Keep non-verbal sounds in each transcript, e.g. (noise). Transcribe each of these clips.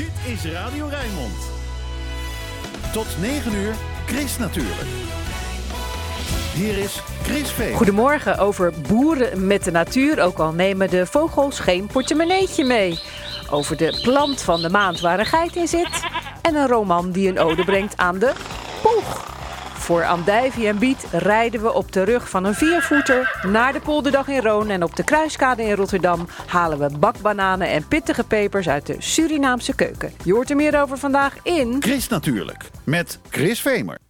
Dit is Radio Rijnmond. Tot 9 uur, Chris natuurlijk. Hier is Chris Veen. Goedemorgen over boeren met de natuur, ook al nemen de vogels geen portemonneetje mee. Over de plant van de maand waar een geit in zit. En een roman die een ode brengt aan de poeg. Voor Andijvie en Biet rijden we op de rug van een viervoeter naar de Polderdag in Roon. En op de Kruiskade in Rotterdam halen we bakbananen en pittige pepers uit de Surinaamse keuken. Je hoort er meer over vandaag in... Chris natuurlijk, met Chris Vemer.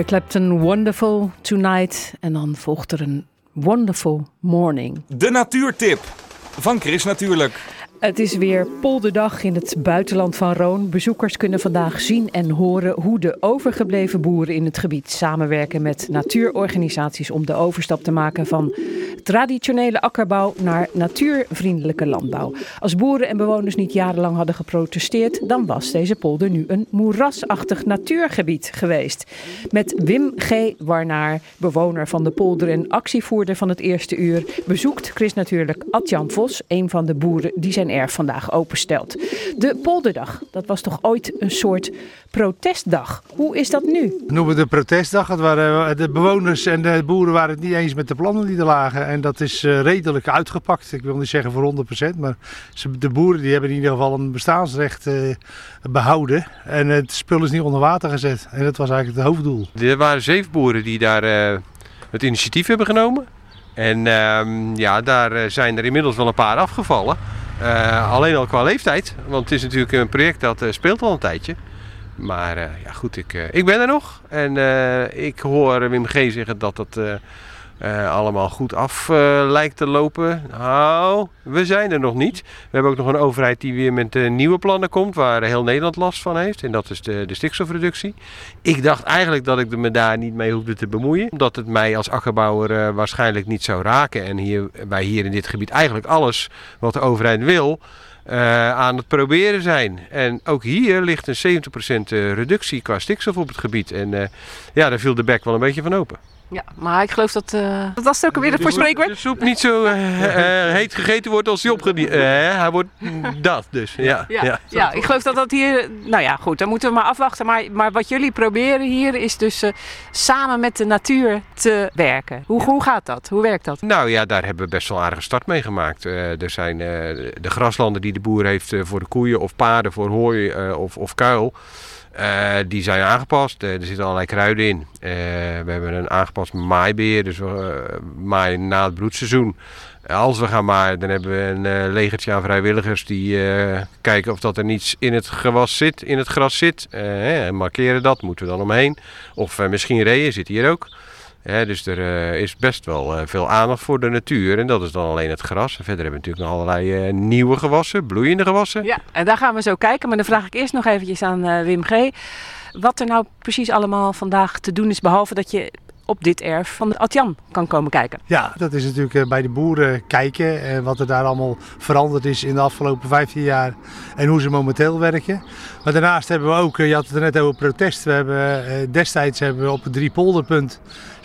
Eric Clapton, Wonderful Tonight. En dan volgt er een Wonderful Morning. De natuurtip van Chris natuurlijk. Het is weer polderdag in het buitenland van Roon. Bezoekers kunnen vandaag zien en horen hoe de overgebleven boeren in het gebied samenwerken met natuurorganisaties om de overstap te maken van traditionele akkerbouw naar natuurvriendelijke landbouw. Als boeren en bewoners niet jarenlang hadden geprotesteerd, dan was deze polder nu een moerasachtig natuurgebied geweest. Met Wim G. Warnaar, bewoner van de polder en actievoerder van het eerste uur, bezoekt Chris natuurlijk Adjan Vos, een van de boeren die zijn erf vandaag openstelt. De Polderdag, dat was toch ooit een soort protestdag. Hoe is dat nu? We noemen het de protestdag. Het waren, eh, de bewoners en de boeren waren het niet eens met de plannen die er lagen. En dat is eh, redelijk uitgepakt. Ik wil niet zeggen voor 100%, maar de boeren die hebben in ieder geval een bestaansrecht eh, behouden. En het spul is niet onder water gezet. En dat was eigenlijk het hoofddoel. Er waren zeven boeren die daar eh, het initiatief hebben genomen. En ehm, ja, daar zijn er inmiddels wel een paar afgevallen. Eh, alleen al qua leeftijd. Want het is natuurlijk een project dat eh, speelt al een tijdje. Maar eh, ja, goed, ik, ik ben er nog. En ik hoor Wim G. zeggen dat het eh, allemaal goed af eh, lijkt te lopen. Nou, we zijn er nog niet. We hebben ook nog een overheid die weer met eh, nieuwe plannen komt. Waar heel Nederland last van heeft. En dat is de, de stikstofreductie. Ik dacht eigenlijk dat ik me daar niet mee hoefde te bemoeien. Omdat het mij als akkerbouwer waarschijnlijk niet zou raken. En hier, wij hier in dit gebied eigenlijk alles wat de overheid wil aan het proberen zijn. En ook hier ligt een 70% reductie qua stikstof op het gebied. En ja, daar viel de bek wel een beetje van open. Ja, maar ik geloof dat... eh wat was het ook alweer voor spreekwoord? De soep niet zo eh, eh, heet gegeten wordt als die opgediend. hij wordt (laughs) dat dus. Ja, Ja, ja. ja. ik geloof dat dat hier... Nou ja, goed, dan moeten we maar afwachten. Maar, maar wat jullie proberen hier is dus eh, samen met de natuur te werken. Hoe, hoe gaat dat? Hoe werkt dat? Nou ja, daar hebben we best wel een aardige start mee gemaakt. Eh, er zijn eh, de graslanden die de boer heeft voor de koeien of paarden voor hooi eh, of, of kuil. Eh, die zijn aangepast. Eh, er zitten allerlei kruiden in. Eh, we hebben een aangepast maaibeheer, dus we na het broedseizoen. Als we gaan maaien, dan hebben we een legertje aan vrijwilligers die kijken of dat er niets in het gewas zit, in het gras zit. Hè, en markeren dat, moeten we dan omheen. Of misschien reeën zit hier ook. Dus er eh, is best wel eh, veel aandacht voor de natuur. En dat is dan alleen het gras. En verder hebben we natuurlijk nog allerlei eh, nieuwe gewassen, bloeiende gewassen. Ja, en daar gaan we zo kijken. Maar dan vraag ik eerst nog eventjes aan eh, Wim G. Wat er nou precies allemaal vandaag te doen is. Behalve dat je op dit erf van de Atjan kan komen kijken. Ja, dat is natuurlijk bij de boeren kijken en wat er daar allemaal veranderd is in de afgelopen 15 jaar en hoe ze momenteel werken. Maar daarnaast hebben we ook, je had het er net over protest, we hebben eh, destijds hebben we op het Driepolderpunt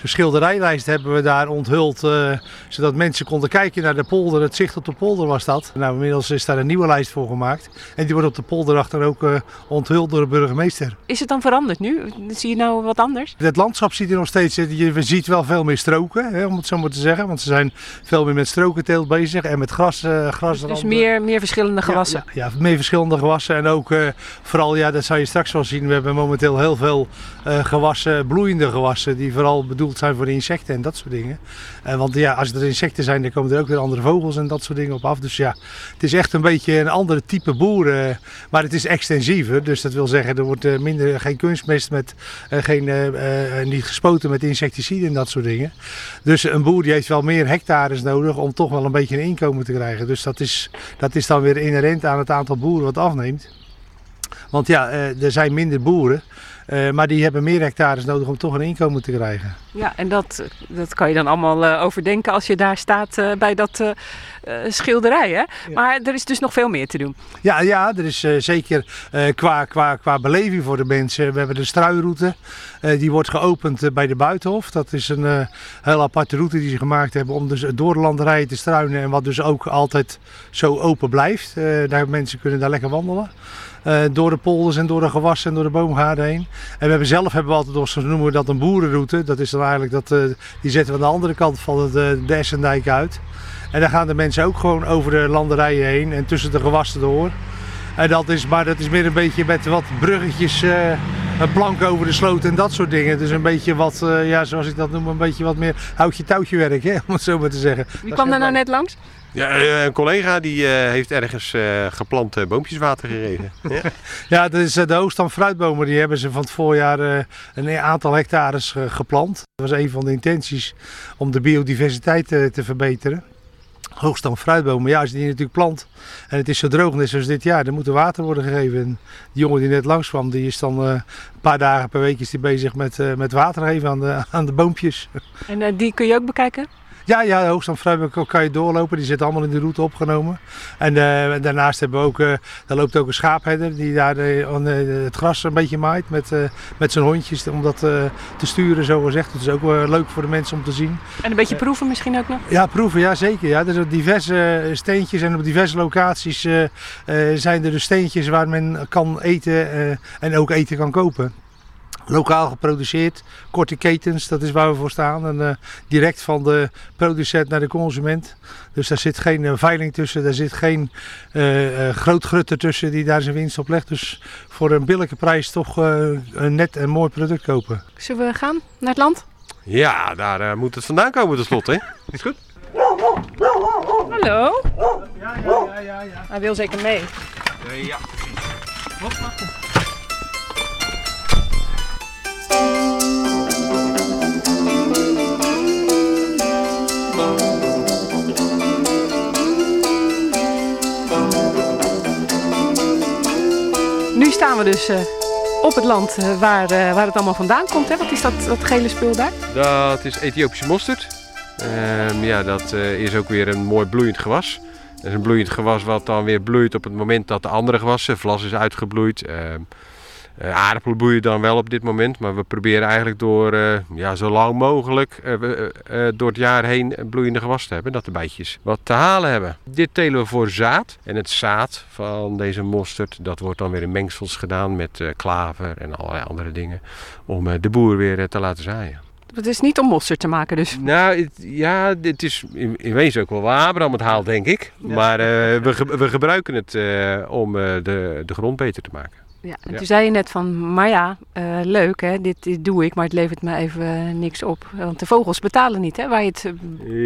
schilderijlijst hebben we daar onthuld, eh, zodat mensen konden kijken naar de polder, het zicht op de polder was dat. Nou, inmiddels is daar een nieuwe lijst voor gemaakt en die wordt op de polderdag dan ook eh, onthuld door de burgemeester. Is het dan veranderd nu? Zie je nou wat anders? Het landschap ziet er nog steeds, je je ziet wel veel meer stroken, hè, om het zo maar te zeggen. Want ze zijn veel meer met strokenteelt bezig en met gras. eh gras Dus meer, meer verschillende gewassen. Ja, ja, ja, meer verschillende gewassen. En ook eh, vooral, ja, dat zou je straks wel zien. We hebben momenteel heel veel eh, gewassen, bloeiende gewassen. Die vooral bedoeld zijn voor de insecten en dat soort dingen. Eh, want ja, als er insecten zijn, dan komen er ook weer andere vogels en dat soort dingen op af. Dus ja, het is echt een beetje een andere type boer. eh, maar het is extensiever. Dus dat wil zeggen, er wordt eh, minder, geen kunstmest met, geen, niet gespoten met insecticiden en dat soort dingen. Dus een boer die heeft wel meer hectares nodig om toch wel een beetje een inkomen te krijgen. Dus dat is, dat is dan weer inherent aan het aantal boeren wat afneemt. Want ja, er zijn minder boeren, eh, maar die hebben meer hectares nodig om toch een inkomen te krijgen. Ja, en dat, dat kan je dan allemaal eh, overdenken als je daar staat eh, bij dat schilderij. Hè? Maar er is dus nog veel meer te doen. Ja, ja er is zeker qua, qua, qua beleving voor de mensen. We hebben de struiroute, die wordt geopend bij de Buitenhof. Dat is een heel aparte route die ze gemaakt hebben om dus door de landerijen te struinen. En wat dus ook altijd zo open blijft. Daar mensen kunnen daar lekker wandelen. Door de polders en door de gewassen en door de boomgaarden heen. En we hebben zelf hebben we altijd, zo noemen we dat een boerenroute. Dat is dan eigenlijk, dat, eh, die zetten we aan de andere kant van het, eh, de Essendijk uit. En dan gaan de mensen ook gewoon over de landerijen heen en tussen de gewassen door. En dat is, maar dat is meer een beetje met wat bruggetjes, eh, een plank over de sloot en dat soort dingen. Dus een beetje wat, ja, zoals ik dat noem, een beetje wat meer houtje-touwtje werk, hè, (laughs) om het zo maar te zeggen. Wie kwam daar nou net langs? Ja, eh, een collega die eh, heeft ergens eh, geplant eh, boompjes water gegeven. (laughs) Ja. Ja, dat is de Hoogstand fruitbomen. Die hebben ze van het voorjaar eh, een aantal hectares geplant. Dat was een van de intenties om de biodiversiteit eh, te verbeteren. Hoogstand fruitbomen, ja, als je die natuurlijk plant en het is zo droog net zoals dit jaar, dan moet er water worden gegeven. En die jongen die net langskwam, die is dan eh, een paar dagen per week is die bezig met, eh, met water geven aan de, aan de boompjes. En eh, die kun je ook bekijken? Ja, ja, de hoogstand Fruibeek kan je doorlopen. Die zit allemaal in de route opgenomen. En eh, daarnaast hebben we ook, eh daar loopt ook een schaapherder die daar eh, aan, het gras een beetje maait met, met zijn hondjes om dat te sturen, zo gezegd. Dat is ook wel leuk voor de mensen om te zien. En een beetje proeven misschien ook nog? Ja, proeven, ja zeker. Ja. Er zijn diverse steentjes en op diverse locaties zijn er dus steentjes waar men kan eten en ook eten kan kopen. Lokaal geproduceerd, korte ketens, dat is waar we voor staan. En eh, direct van de producent naar de consument. Dus daar zit geen eh, veiling tussen, daar zit geen eh, eh, groot grutter tussen die daar zijn winst op legt. Dus voor een billijke prijs toch eh, een net en mooi product kopen. Zullen we gaan naar het land? Ja, daar eh, moet het vandaan komen tenslotte. hè? Is goed? Hallo? Ja, ja, ja, ja. Hij wil zeker mee. ja. Nu staan we dus eh, op het land eh, waar, eh, waar het allemaal vandaan komt. Hè? Wat is dat, dat gele spul daar? Dat is Ethiopische mosterd. Ehm, ja, dat is ook weer een mooi bloeiend gewas. Dat is een bloeiend gewas wat dan weer bloeit op het moment dat de andere gewassen, vlas is uitgebloeid. Ehm, eh, aardappelen bloeien dan wel op dit moment, maar we proberen eigenlijk door eh, ja, zo lang mogelijk eh, door het jaar heen bloeiende gewassen te hebben, dat de bijtjes wat te halen hebben. Dit telen we voor zaad en het zaad van deze mosterd, dat wordt dan weer in mengsels gedaan met klaver en allerlei andere dingen om de boer weer te laten zaaien. Het is niet om mosterd te maken dus. Nou, het, ja, dit is in, in wezen ook wel waar Abraham het haalt, denk ik. Maar we, ge- we gebruiken het om de, de grond beter te maken. Ja, en Ja. toen zei je net van, maar ja, eh, leuk hè, dit, dit doe ik, maar het levert me even eh, niks op. Want de vogels betalen niet hè, waar je het eh,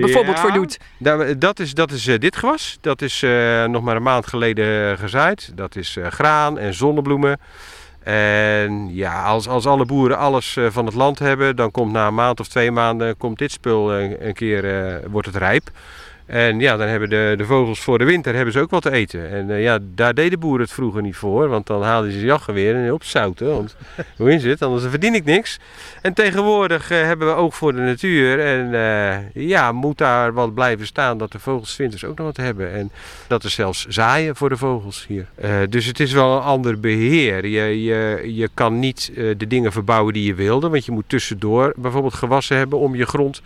bijvoorbeeld Ja, voor doet. daar- dat is, dat is dit gewas. Dat is nog maar een maand geleden gezaaid. Dat is graan en zonnebloemen. En ja, als, als alle boeren alles van het land hebben, dan komt na een maand of twee maanden komt dit spul eh, een keer, wordt het rijp. En ja, dan hebben de, de vogels voor de winter hebben ze ook wat te eten. En eh, ja, daar deden boeren het vroeger niet voor. Want dan haalden ze jachtgeweer en opzouten. Want (laughs) hoe is het? Anders verdien ik niks. En tegenwoordig eh, hebben we oog voor de natuur. En eh, ja, moet daar wat blijven staan dat de vogels winters ook nog wat hebben. En dat is zelfs zaaien voor de vogels hier. Dus het is wel een ander beheer. Je, je, je kan niet de dingen verbouwen die je wilde. Want je moet tussendoor bijvoorbeeld gewassen hebben om je grond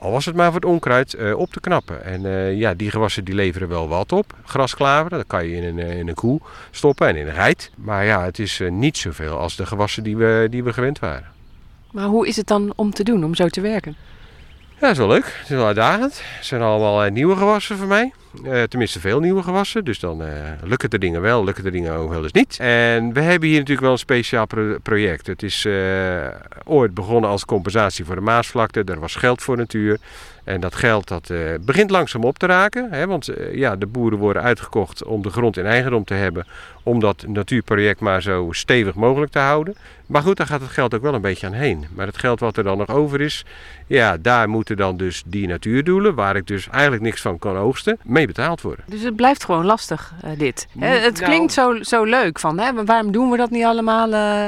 al was het maar voor het onkruid, eh, op te knappen. En eh, ja, die gewassen die leveren wel wat op. Grasklaver, dat kan je in een, eh, in een koe stoppen en in een geit. Maar ja, het is niet zoveel als de gewassen die we, die we gewend waren. Maar hoe is het dan om te doen, om zo te werken? Ja, dat is wel leuk. Het is wel uitdagend. Het zijn allemaal nieuwe gewassen voor mij. Eh, tenminste, veel nieuwe gewassen. Dus dan eh, lukken de dingen wel, lukken de dingen ook wel eens niet. En we hebben hier natuurlijk wel een speciaal pro- project. Het is eh, ooit begonnen als compensatie voor de Maasvlakte. Er was geld voor natuur. En dat geld dat, begint langzaam op te raken. Hè, want ja, de boeren worden uitgekocht om de grond in eigendom te hebben. Om dat natuurproject maar zo stevig mogelijk te houden. Maar goed, daar gaat het geld ook wel een beetje aan heen. Maar het geld wat er dan nog over is, ja, daar moeten dan dus die natuurdoelen, waar ik dus eigenlijk niks van kan oogsten, mee betaald worden. Dus het blijft gewoon lastig, eh, dit. Hè, Nou- het klinkt zo, zo leuk van, hè? waarom doen we dat niet allemaal? eh,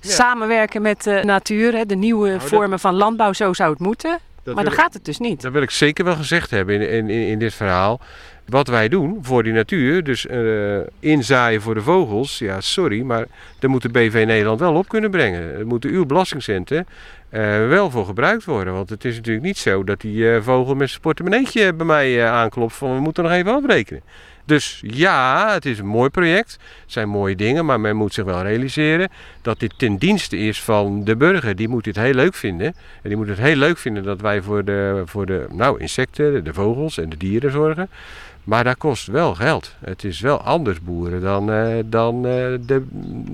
Samenwerken met de natuur, hè? de nieuwe Nou, dat- vormen van landbouw, zo zou het moeten. Dat maar dan gaat het dus niet. Dat wil ik zeker wel gezegd hebben in, in, in in dit verhaal. Wat wij doen voor die natuur, dus eh, inzaaien voor de vogels, ja sorry, maar daar moet de BV Nederland wel op kunnen brengen. Er moeten uw belastingcenten eh, wel voor gebruikt worden. Want het is natuurlijk niet zo dat die eh, vogel met zijn portemonneetje bij mij aanklopt van we moeten nog even afrekenen. Dus ja, het is een mooi project. Het zijn mooie dingen, maar men moet zich wel realiseren dat dit ten dienste is van de burger. Die moet dit heel leuk vinden. En die moet het heel leuk vinden dat wij voor de, voor de nou, insecten, de vogels en de dieren zorgen. Maar dat kost wel geld. Het is wel anders boeren dan, eh, dan eh, de,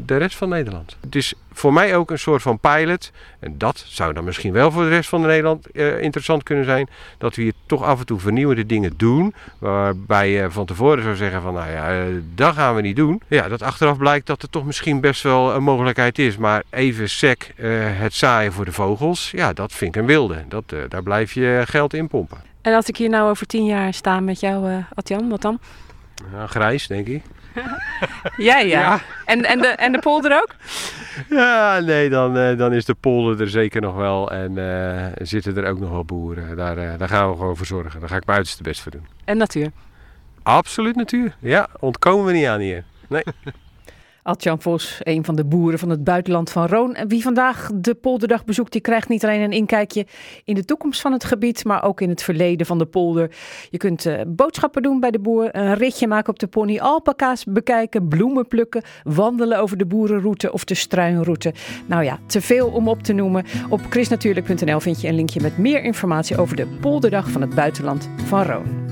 de rest van Nederland. Het is voor mij ook een soort van pilot. En dat zou dan misschien wel voor de rest van Nederland eh, interessant kunnen zijn. Dat we hier toch af en toe vernieuwende dingen doen. Waarbij je van tevoren zou zeggen van nou ja, dat gaan we niet doen. Ja, dat achteraf blijkt dat er toch misschien best wel een mogelijkheid is. Maar even sec het zaaien voor de vogels. Ja, dat vind ik een wilde. Dat, daar blijf je geld in pompen. En als ik hier nou over tien jaar sta met jou, eh Adjan, wat dan? Nou, grijs denk ik. (laughs) Ja. Ja. En, en, de, en de polder ook? Ja, nee, dan, eh, dan is de polder er zeker nog wel. En eh, zitten er ook nog wel boeren. Daar, daar gaan we gewoon voor zorgen. Daar ga ik mijn uiterste best voor doen. En natuur. Absoluut natuur. Ja, ontkomen we niet aan hier. Nee. (laughs) Adjan Vos, een van de boeren van het buitenland van Roon. Wie vandaag de polderdag bezoekt, die krijgt niet alleen een inkijkje in de toekomst van het gebied, maar ook in het verleden van de polder. Je kunt eh, boodschappen doen bij de boer, een ritje maken op de pony, alpaca's bekijken, bloemen plukken, wandelen over de boerenroute of de struinroute. Nou ja, te veel om op te noemen. Op chrisnatuurlijk.nl vind je een linkje met meer informatie over de polderdag van het buitenland van Roon.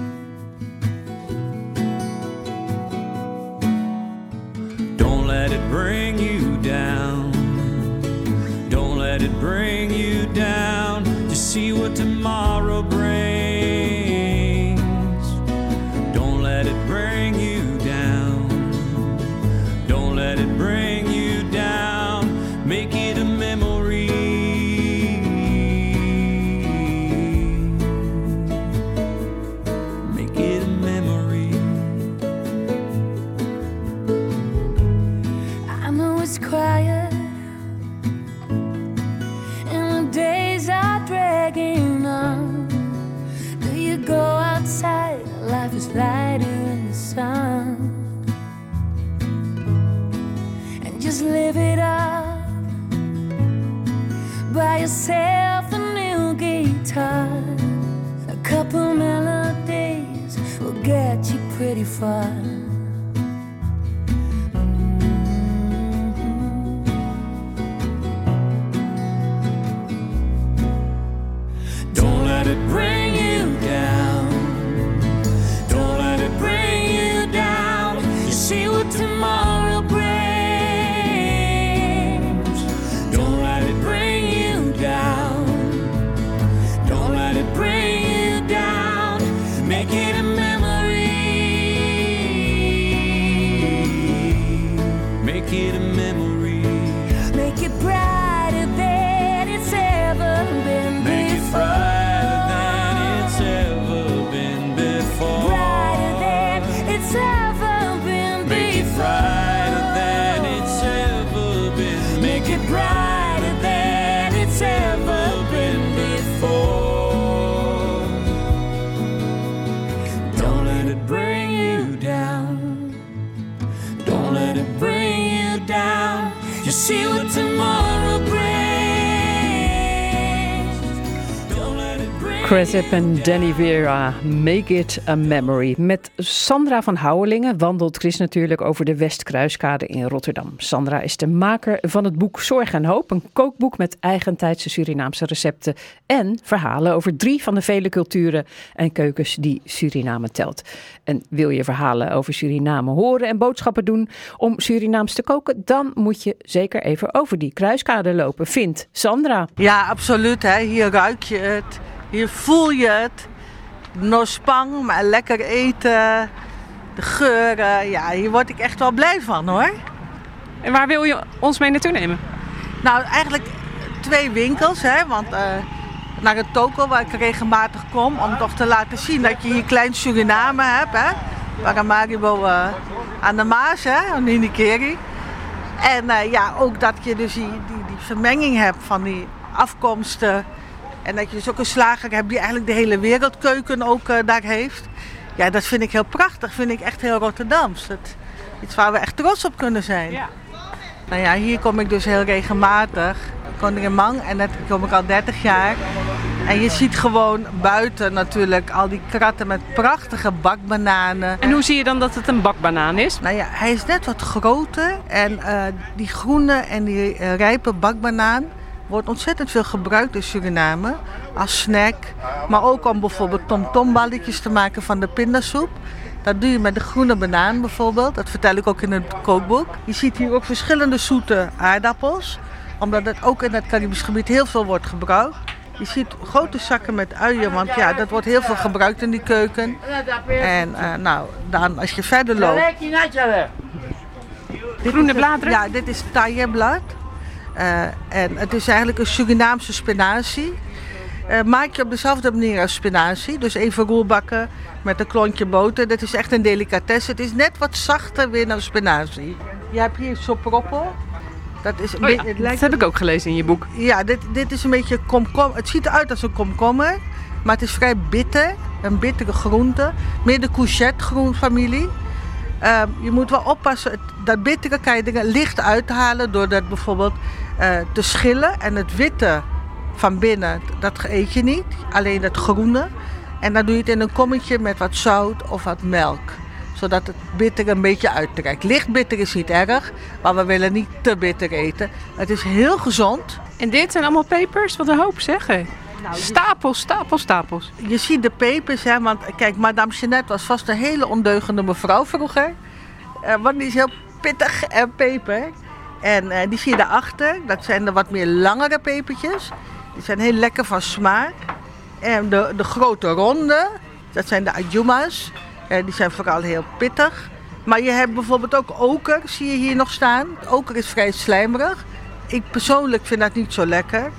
Bring you down. 过 Chris en. Danny Vera, Make It a Memory. Met Sandra van Houwelingen wandelt Chris natuurlijk over de Westkruiskade in Rotterdam. Sandra is de maker van het boek Zorg en Hoop, een kookboek met eigentijdse Surinaamse recepten en verhalen over drie van de vele culturen en keukens die Suriname telt. En wil je verhalen over Suriname horen en boodschappen doen om Surinaams te koken, dan moet je zeker even over die kruiskade lopen, vindt Sandra. Ja, absoluut. Hè. Hier ruik je het. Hier voel je het. No spang, maar lekker eten. De geuren. Ja, hier word ik echt wel blij van hoor. En waar wil je ons mee naartoe nemen? Nou, eigenlijk twee winkels. Hè, want eh, naar het toko waar ik regelmatig kom. Om toch te laten zien dat je hier klein Suriname hebt. Hè. Paramaribo eh, aan de Maas, hè, aan Ninikeri. En eh, ja, ook dat je dus die, die, die vermenging hebt van die afkomsten. En dat je dus ook een slager hebt die eigenlijk de hele wereldkeuken ook eh, daar heeft. Ja, dat vind ik heel prachtig. Vind ik echt heel Rotterdams. Dat, iets waar we echt trots op kunnen zijn. Ja. Nou ja, hier kom ik dus heel regelmatig. Koningin en dat kom ik al 30 jaar. En je ziet gewoon buiten natuurlijk al die kratten met prachtige bakbananen. En hoe zie je dan dat het een bakbanaan is? Nou ja, hij is net wat groter en eh, die groene en die eh, rijpe bakbanaan wordt ontzettend veel gebruikt in Suriname als snack. Maar ook om bijvoorbeeld tomtomballetjes te maken van de pindasoep. Dat doe je met de groene banaan bijvoorbeeld. Dat vertel ik ook in het kookboek. Je ziet hier ook verschillende zoete aardappels. Omdat het ook in het Caribisch gebied heel veel wordt gebruikt. Je ziet grote zakken met uien, want ja, dat wordt heel veel gebruikt in die keuken. En eh, nou, dan als je verder loopt... Groene bladeren? Ja, dit is tailleblad. Eh, en het is eigenlijk een Surinaamse spinazie. Eh, maak je op dezelfde manier als spinazie. Dus even roerbakken met een klontje boter. Dat is echt een delicatesse. Het is net wat zachter weer dan spinazie. Je hebt hier soproppel. Dat is een Oh ja, beetje- dat heb ik ook gelezen in je boek. ja, dit, dit is een beetje komkom. Het ziet eruit als een komkommer, maar het is vrij bitter. Een bittere groente. Meer de courgette groenfamilie. Ehm, je moet wel oppassen. Dat bittere kan je er licht uithalen door dat bijvoorbeeld eh, te schillen. En het witte van binnen, dat eet je niet. Alleen het groene. En dan doe je het in een kommetje met wat zout of wat melk. Zodat het bitter een beetje uittrekt. Licht bitter is niet erg, maar we willen niet te bitter eten. Het is heel gezond. En dit zijn allemaal pepers? Wat een hoop zeg Nou, Stapels, stapels, stapels. Je ziet de pepers, hè, want kijk, Madame Jeannette was vast een hele ondeugende mevrouw vroeger. Eh, want die is heel pittig en peper. En eh, die zie je daarachter, dat zijn de wat meer langere pepertjes. Die zijn heel lekker van smaak. En de, de grote ronde, dat zijn de adjumas. Eh, die zijn vooral heel pittig. Maar je hebt bijvoorbeeld ook oker, zie je hier nog staan. Oker is vrij slijmerig. Ik persoonlijk vind dat niet zo lekker.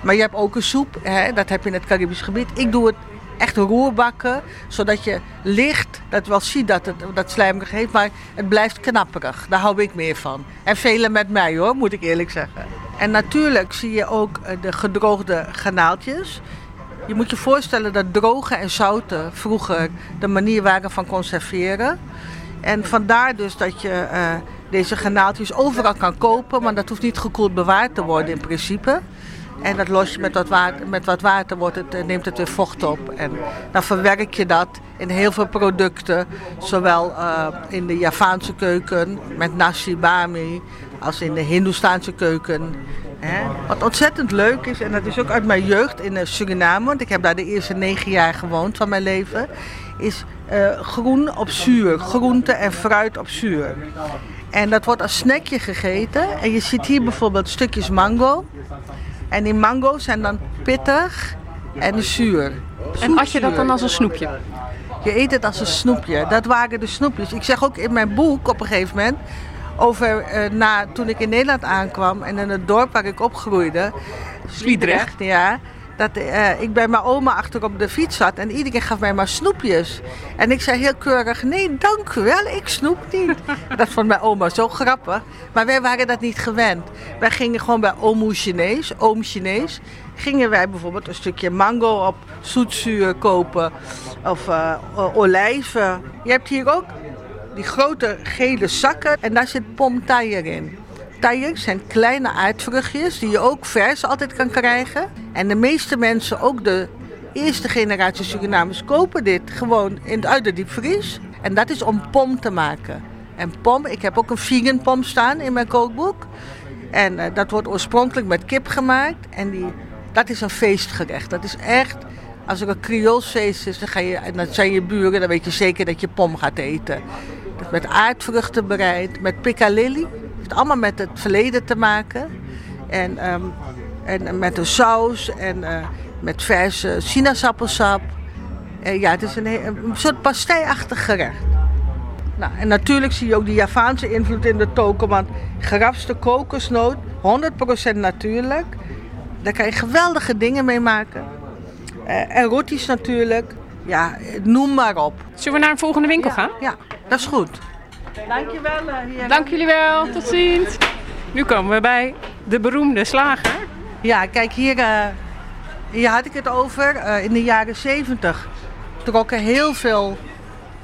Maar je hebt ook een soep, hè, dat heb je in het Caribisch gebied. Ik doe het echt roerbakken, zodat je licht, dat wel ziet dat het dat slijmerig heeft, maar het blijft knapperig. Daar hou ik meer van. En velen met mij hoor, moet ik eerlijk zeggen. En natuurlijk zie je ook eh, de gedroogde granaaltjes. Je moet je voorstellen dat drogen en zouten vroeger de manier waren van conserveren. En vandaar dus dat je eh, deze granaaltjes overal kan kopen, maar dat hoeft niet gekoeld bewaard te worden in principe. En dat los je met wat water, met wat water wordt het, eh, neemt het weer vocht op. En dan verwerk je dat in heel veel producten. Zowel eh, in de Javaanse keuken met nasi bami als in de Hindoestaanse keuken. Hè? Wat ontzettend leuk is, en dat is ook uit mijn jeugd in eh, Suriname, want ik heb daar de eerste negen jaar gewoond van mijn leven, is groen op zuur. Groente en fruit op zuur. En dat wordt als snackje gegeten. En je ziet hier bijvoorbeeld stukjes mango. En die mango's zijn dan pittig en zuur. En at je dat dan als een snoepje? Je eet het als een snoepje. Dat waren de snoepjes. Ik zeg ook in mijn boek op een gegeven moment. Over eh, na, toen ik in Nederland aankwam en in het dorp waar ik opgroeide. Sliedrecht. Ja. Dat eh, ik bij mijn oma achter op de fiets zat en iedereen gaf mij maar snoepjes. En ik zei heel keurig: Nee, dank u wel, ik snoep niet. (laughs) dat vond mijn oma zo grappig. Maar wij waren dat niet gewend. Wij gingen gewoon bij oom Chinees, oom Chinees. Gingen wij bijvoorbeeld een stukje mango op zoetzuur kopen. Of eh, olijven. Je hebt hier ook die grote gele zakken en daar zit pomtaier in. Taiers zijn kleine aardvruchtjes die je ook vers altijd kan krijgen. En de meeste mensen, ook de eerste generatie Surinamers, kopen dit gewoon in, uit de diepvries. En dat is om pom te maken. En pom, ik heb ook een vegan pom staan in mijn kookboek. En eh, dat wordt oorspronkelijk met kip gemaakt. En die, dat is een feestgerecht. Dat is echt, als er een Creoolsfeest is, dan, ga je, en dat zijn je buren, dan weet je zeker dat je pom gaat eten. Is met aardvruchten bereid, met piccalilli. Het heeft allemaal met het verleden te maken. En, ehm, en met een saus en eh, met verse sinaasappelsap. Ja, het is een, een soort pasteiachtig gerecht. Nou, en natuurlijk zie je ook die Javaanse invloed in de token, want gerafste kokosnoot, 100% natuurlijk. Daar kan je geweldige dingen mee maken. Eh, en roties natuurlijk. Ja, noem maar op. Zullen we naar een volgende winkel gaan? Ja, dat is goed. Dankjewel. Uh, Dank jullie wel. Tot ziens. Nu komen we bij de beroemde slager. Ja, kijk hier, eh, hier had ik het over. Eh, in de jaren 70 trokken heel veel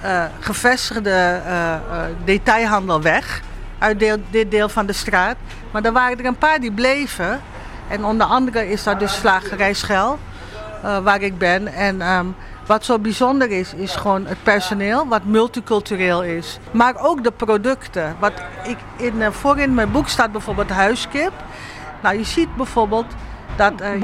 eh, gevestigde eh, eh, detailhandel weg uit deel- dit deel van de straat. Maar er waren er een paar die bleven. En onder andere is dat dus slagerij Schel, eh, waar ik ben. En ehm, wat zo bijzonder is, is gewoon het personeel, wat multicultureel is. Maar ook de producten. Wat ik in, eh, voorin mijn boek staat bijvoorbeeld huiskip. Nou, je ziet bijvoorbeeld Dat, je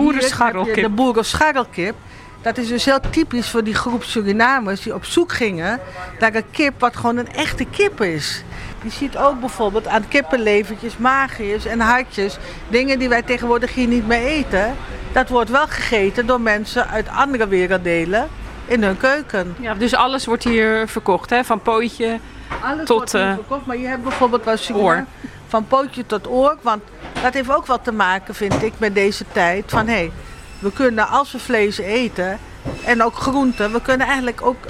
De boerenscharrelkip. Dat is dus heel typisch voor die groep Surinamers die op zoek gingen naar een kip wat gewoon een echte kip is. Je ziet ook bijvoorbeeld aan kippenlevertjes, maagjes en hartjes, dingen die wij tegenwoordig hier niet meer eten. Dat wordt wel gegeten door mensen uit andere werelddelen in hun keuken. Ja, dus alles wordt hier verkocht, hè? Van pootje Alles tot... wordt hier eh, verkocht, maar je hebt bijvoorbeeld wel oor. van pootje tot oor. Want dat heeft ook wat te maken, vind ik, met deze tijd. Van hé, hey, we kunnen als we vlees eten en ook groenten, we kunnen eigenlijk ook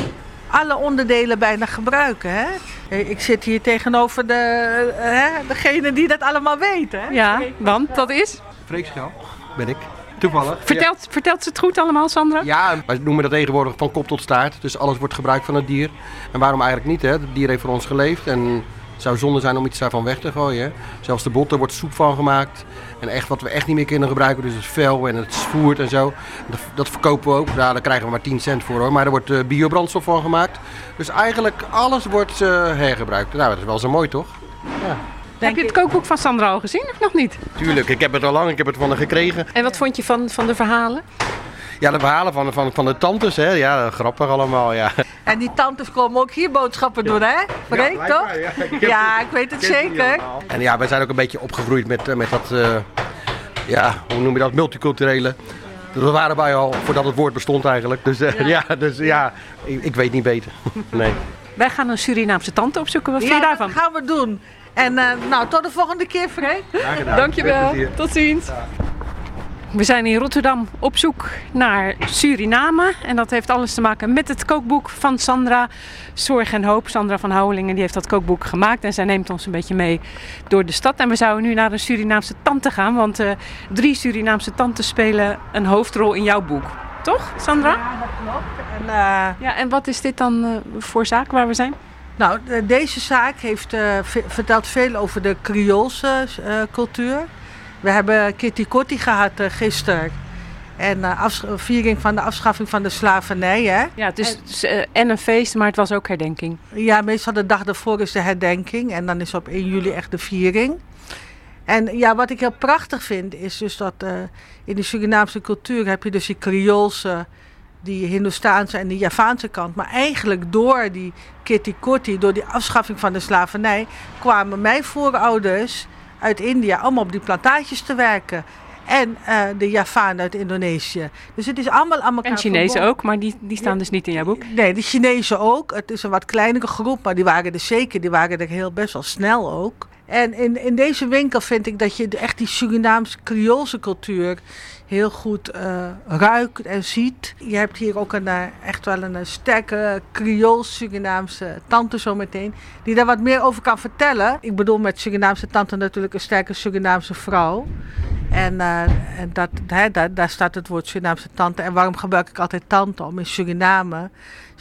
alle onderdelen bijna gebruiken. Hè? Ik zit hier tegenover de, eh, hè, degene die dat allemaal weet. Hè? ja, want dat is... Freekschel ben ik. Toevallig. Vertelt, vertelt ze het goed allemaal, Sandra? Ja, wij noemen dat tegenwoordig van kop tot staart. Dus alles wordt gebruikt van het dier. En waarom eigenlijk niet? Hè? Het dier heeft voor ons geleefd. En het zou zonde zijn om iets daarvan weg te gooien. hè. Zelfs de botten wordt soep van gemaakt. En echt wat we echt niet meer kunnen gebruiken. Dus het vel en het voert en zo. Dat, dat verkopen we ook. Ja, daar krijgen we maar 10 cent voor hoor. Maar er wordt eh, biobrandstof van gemaakt. Dus eigenlijk alles wordt eh, hergebruikt. Nou, dat is wel zo mooi toch? Ja. Heb je het kookboek van Sandra al gezien of nog niet? Tuurlijk, ik heb het al lang. Ik heb het van haar gekregen. En wat vond je van, van de verhalen? Ja, de verhalen van, van, van de tantes, hè. Ja, grappig allemaal, ja. En die tantes komen ook hier boodschappen doen, hè? Freek, blijkbaar, toch? ja. Ik Ja, weet het zeker. En ja, wij zijn ook een beetje opgegroeid met, eh, met dat, eh, ja, hoe noem je dat, multiculturele. Dat waren wij al voordat het woord bestond eigenlijk. Dus eh, ja. (laughs) dus ja, ik, ik weet niet beter. (laughs) Nee. Wij gaan een Surinaamse tante opzoeken. Wat vind je Ja, daarvan? dat gaan we doen. En eh, nou, tot de volgende keer, gedaan. Dankjewel. Tot ziens. We zijn in Rotterdam op zoek naar Suriname. En dat heeft alles te maken met het kookboek van Sandra Zorg en Hoop. Sandra van Houwelingen die heeft dat kookboek gemaakt. En zij neemt ons een beetje mee door de stad. En we zouden nu naar een Surinaamse tante gaan. Want eh, drie Surinaamse tantes spelen een hoofdrol in jouw boek. Toch, Sandra? Ja, dat klopt. En, eh, Ja, en wat is dit dan eh, voor zaak waar we zijn? Nou, de- deze zaak heeft, ve- vertelt veel over de Creoolse eh, cultuur. We hebben Kitty Kotti gehad eh, gisteren. En viering van de afschaffing van de slavernij. Hè? Ja, het is en een feest, maar het was ook herdenking. Ja, meestal de dag ervoor is de herdenking. En dan is op 1 juli echt de viering. En ja, wat ik heel prachtig vind, is dus dat in de Surinaamse cultuur heb je dus die Creoolse, die Hindoestaanse en die Javaanse kant. Maar eigenlijk door die kitty kotti, door die afschaffing van de slavernij, kwamen mijn voorouders uit India allemaal op die plantages te werken. En eh, de Javaan uit Indonesië. Dus het is allemaal aan elkaar En Chinezen ook, maar die, die staan dus niet in jouw boek. Nee, de Chinezen ook. Het is een wat kleinere groep, maar die waren er zeker. Die waren er heel best wel snel ook. En in, in deze winkel vind ik dat je echt die Surinaamse Creoolse cultuur heel goed eh, ruikt en ziet. Je hebt hier ook een, eh, echt wel een, eh, sterke Creools-Surinaamse tante zometeen, die daar wat meer over kan vertellen. Ik bedoel met Surinaamse tante natuurlijk een sterke Surinaamse vrouw. En, en dat, hè, daar, daar staat het woord Surinaamse tante. En waarom gebruik ik altijd tante? Om in Suriname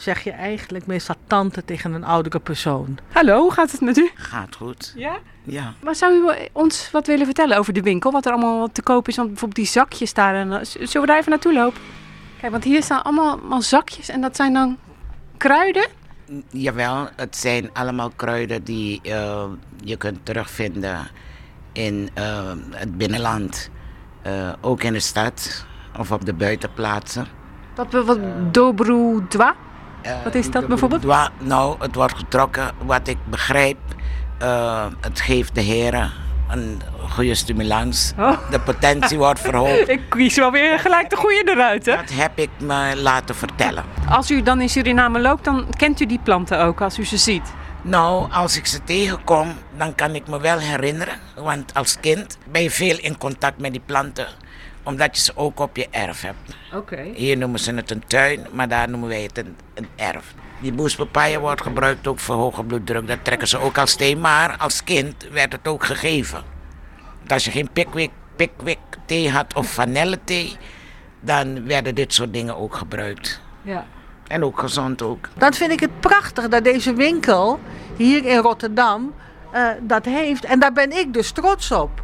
zeg je eigenlijk meestal tante tegen een oudere persoon. Hallo, hoe gaat het met u? Gaat goed. Ja? Ja. Maar zou u ons wat willen vertellen over de winkel? Wat er allemaal te koop is? Want bijvoorbeeld die zakjes daar. En, eh, zullen we daar even naartoe lopen? Kijk, want hier staan allemaal, allemaal zakjes en dat zijn dan kruiden. Jawel, het zijn allemaal kruiden die eh, je kunt terugvinden in eh, het binnenland. Eh, ook in de stad of op de buitenplaatsen. Wat, wat dobro dwa? Eh, Wat is dat bijvoorbeeld? Nou, het wordt getrokken, wat ik begrijp. eh, het geeft de heren een goede stimulans. Oh. De potentie wordt verhoogd. (laughs) Ik kies wel weer gelijk de goede eruit, hè? Dat heb ik me laten vertellen. Als u dan in Suriname loopt, dan kent u die planten ook als u ze ziet. Nou, als ik ze tegenkom, dan kan ik me wel herinneren. Want als kind ben je veel in contact met die planten. Omdat je ze ook op je erf hebt. Oké. Hier noemen ze het een tuin, maar daar noemen wij het een, een erf. Die boespapaya wordt gebruikt ook voor hoge bloeddruk. Dat trekken ze ook als thee. Maar als kind werd het ook gegeven. Want als je geen pickwick, pickwick thee had of vanillethee, dan werden dit soort dingen ook gebruikt. Ja. En ook gezond ook. Dan vind ik het prachtig dat deze winkel hier in Rotterdam eh, dat heeft. En daar ben ik dus trots op.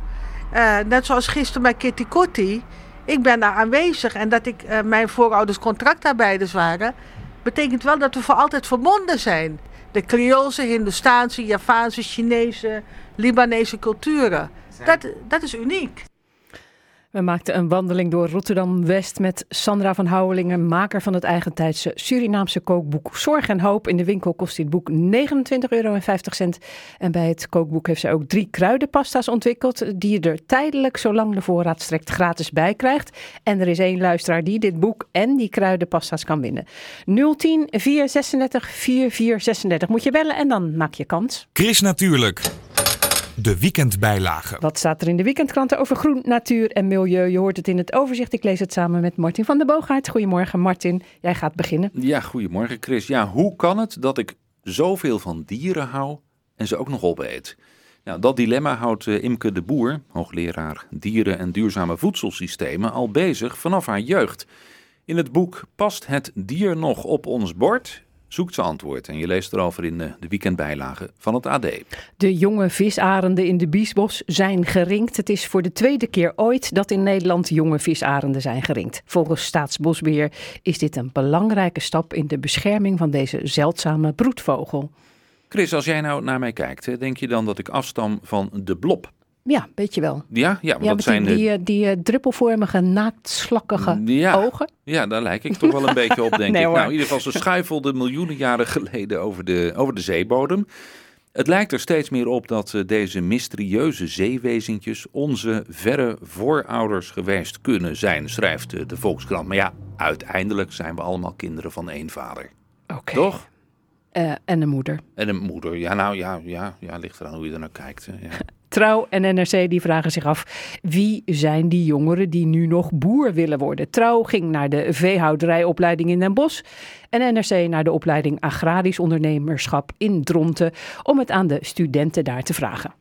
Eh, net zoals gisteren bij Kitty Kotti. Ik ben daar aanwezig en dat ik eh, mijn voorouders contractarbeiders waren. Betekent wel dat we voor altijd verbonden zijn. De Creoolse, Hindoestaanse, Javaanse, Chinese, Libanese culturen. Dat, dat is uniek. We maakten een wandeling door Rotterdam-West met Sandra van Houwelingen, maker van het eigentijdse Surinaamse kookboek Zorg en Hoop. In de winkel kost dit boek 29,50 euro. En bij het kookboek heeft ze ook drie kruidenpasta's ontwikkeld, die je er tijdelijk, zolang de voorraad strekt, gratis bij krijgt. En er is één luisteraar die dit boek en die kruidenpasta's kan winnen. 010 436 4436. Moet je bellen en dan maak je kans. Chris Natuurlijk. De weekendbijlage. Wat staat er in de weekendkranten over groen, natuur en milieu? Je hoort het in het overzicht. Ik lees het samen met Martin van der Boogaard. Goedemorgen Martin, jij gaat beginnen. Ja, goedemorgen Chris. Ja, hoe kan het dat ik zoveel van dieren hou en ze ook nog opeet? Nou, dat dilemma houdt eh, Imke de Boer, hoogleraar dieren en duurzame voedselsystemen, al bezig vanaf haar jeugd. In het boek Past het dier nog op ons bord? Zoekt ze antwoord. En je leest erover in de, de weekendbijlage van het AD. De jonge visarenden in de Biesbos zijn geringd. Het is voor de tweede keer ooit dat in Nederland jonge visarenden zijn geringd. Volgens Staatsbosbeheer is dit een belangrijke stap in de bescherming van deze zeldzame broedvogel. Chris, als jij nou naar mij kijkt, denk je dan dat ik afstam van de blob? Ja, weet je wel. Ja, ja, ja dat zijn die, die, die, uh, druppelvormige, naaktslakkige ja, ogen. Ja, daar lijk ik toch wel een (laughs) beetje op, denk nee, ik. Hoor. Nou, in ieder geval, ze schuifelden miljoenen jaren geleden over de, over de zeebodem. Het lijkt er steeds meer op dat uh, deze mysterieuze zeewezentjes onze verre voorouders geweest kunnen zijn, schrijft de Volkskrant. Maar ja, uiteindelijk zijn we allemaal kinderen van één vader. Okay. Toch? Uh, en een moeder. En een moeder, ja, nou ja, ja, ja ligt eraan hoe je er naar kijkt. Ja. (laughs) Trouw en NRC die vragen zich af wie zijn die jongeren die nu nog boer willen worden. Trouw ging naar de veehouderijopleiding in Den Bosch en NRC naar de opleiding agrarisch ondernemerschap in Dronten om het aan de studenten daar te vragen.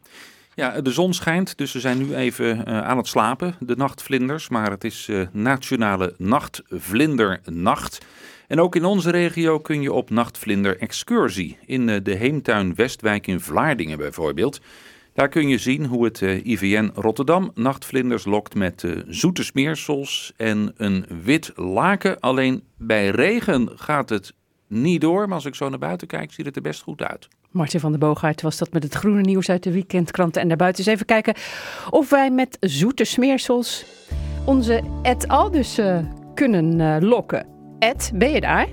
Ja, de zon schijnt, dus ze zijn nu even uh, aan het slapen, de nachtvlinders. Maar het is uh, Nationale Nachtvlindernacht. En ook in onze regio kun je op nachtvlinder excursie. In uh, de Heemtuin Westwijk in Vlaardingen bijvoorbeeld. Daar kun je zien hoe het uh, IVN Rotterdam nachtvlinders lokt met uh, zoete smeersels en een wit laken. Alleen bij regen gaat het niet door, maar als ik zo naar buiten kijk, ziet het er best goed uit. Martin van der Boogaard was dat met het groene nieuws uit de weekendkranten. En daarbuiten eens even kijken of wij met zoete smeersels onze et al dus uh, kunnen lokken. Ed, ben je daar?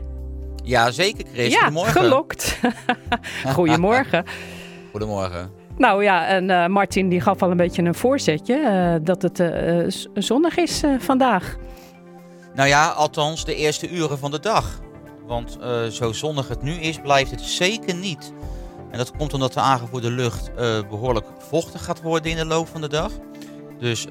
Ja, zeker Chris. Ja, Goedemorgen. gelokt. (laughs) Goedemorgen. (laughs) Goedemorgen. Nou ja, en uh, Martin die gaf al een beetje een voorzetje uh, dat het uh, zonnig is vandaag. Nou ja, althans de eerste uren van de dag. Want zo zonnig het nu is, blijft het zeker niet. En dat komt omdat de aangevoerde lucht behoorlijk vochtig gaat worden in de loop van de dag. Dus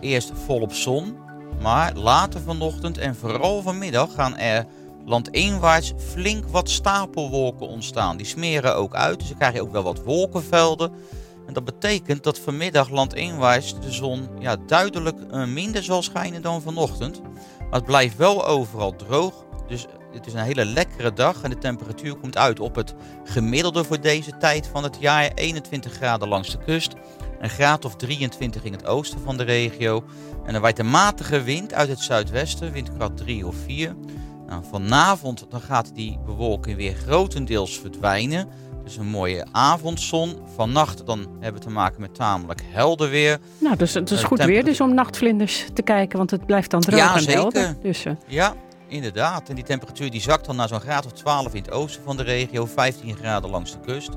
eerst volop zon. Maar later vanochtend en vooral vanmiddag gaan er landeenwaarts flink wat stapelwolken ontstaan. Die smeren ook uit, dus dan krijg je ook wel wat wolkenvelden. En dat betekent dat vanmiddag landeenwaarts de zon ja, duidelijk uh, minder zal schijnen dan vanochtend. Maar het blijft wel overal droog, dus het is een hele lekkere dag en de temperatuur komt uit op het gemiddelde voor deze tijd van het jaar. 21 graden langs de kust, een graad of 23 in het oosten van de regio. En er waait een matige wind uit het zuidwesten, windkracht 3 of 4. Nou, vanavond dan gaat die bewolking weer grotendeels verdwijnen. Dus een mooie avondzon. Vannacht dan hebben we te maken met tamelijk helder weer. Nou, dus het is uh, goed weer dus om nachtvlinders te kijken, want het blijft dan droog ja, en zeker. helder. Dus, uh... Ja, inderdaad. En die temperatuur die zakt dan naar zo'n graad of 12 in het oosten van de regio, 15 graden langs de kust.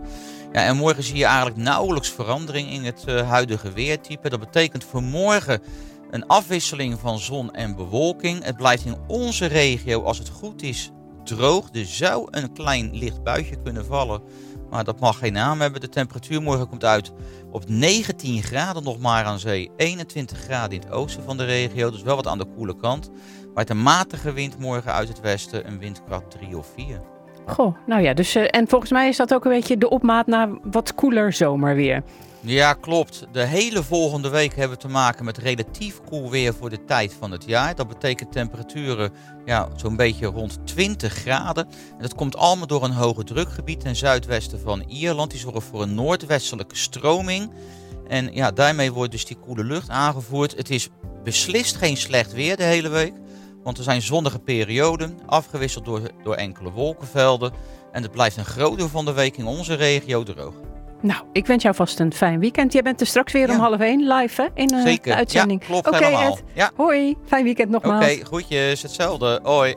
Ja, en morgen zie je eigenlijk nauwelijks verandering in het uh, huidige weertype. Dat betekent voor morgen een afwisseling van zon en bewolking. Het blijft in onze regio, als het goed is, droog. Er zou een klein licht buitje kunnen vallen. Maar dat mag geen naam hebben. De temperatuur morgen komt uit op 19 graden nog maar aan zee. 21 graden in het oosten van de regio. Dus wel wat aan de koele kant. Maar een matige wind morgen uit het westen. Een windkracht 3 of 4. Goh, nou ja, dus, uh, en volgens mij is dat ook een beetje de opmaat naar wat koeler zomerweer. Ja, klopt. De hele volgende week hebben we te maken met relatief koel weer voor de tijd van het jaar. Dat betekent temperaturen ja, zo'n beetje rond 20 graden. En dat komt allemaal door een hoge drukgebied ten zuidwesten van Ierland. Die zorgt voor een noordwestelijke stroming. En ja, daarmee wordt dus die koele lucht aangevoerd. Het is beslist geen slecht weer de hele week. Want er zijn zonnige perioden, afgewisseld door, door enkele wolkenvelden. En het blijft een groot deel van de week in onze regio droog. Nou, ik wens jou vast een fijn weekend. Jij bent er straks weer om half één live hè, in eh, Zeker. de uitzending. Ja, klopt Oké, helemaal. Ed. Ja. Hoi, fijn weekend Oké, nogmaals. groetjes, hetzelfde. Hoi.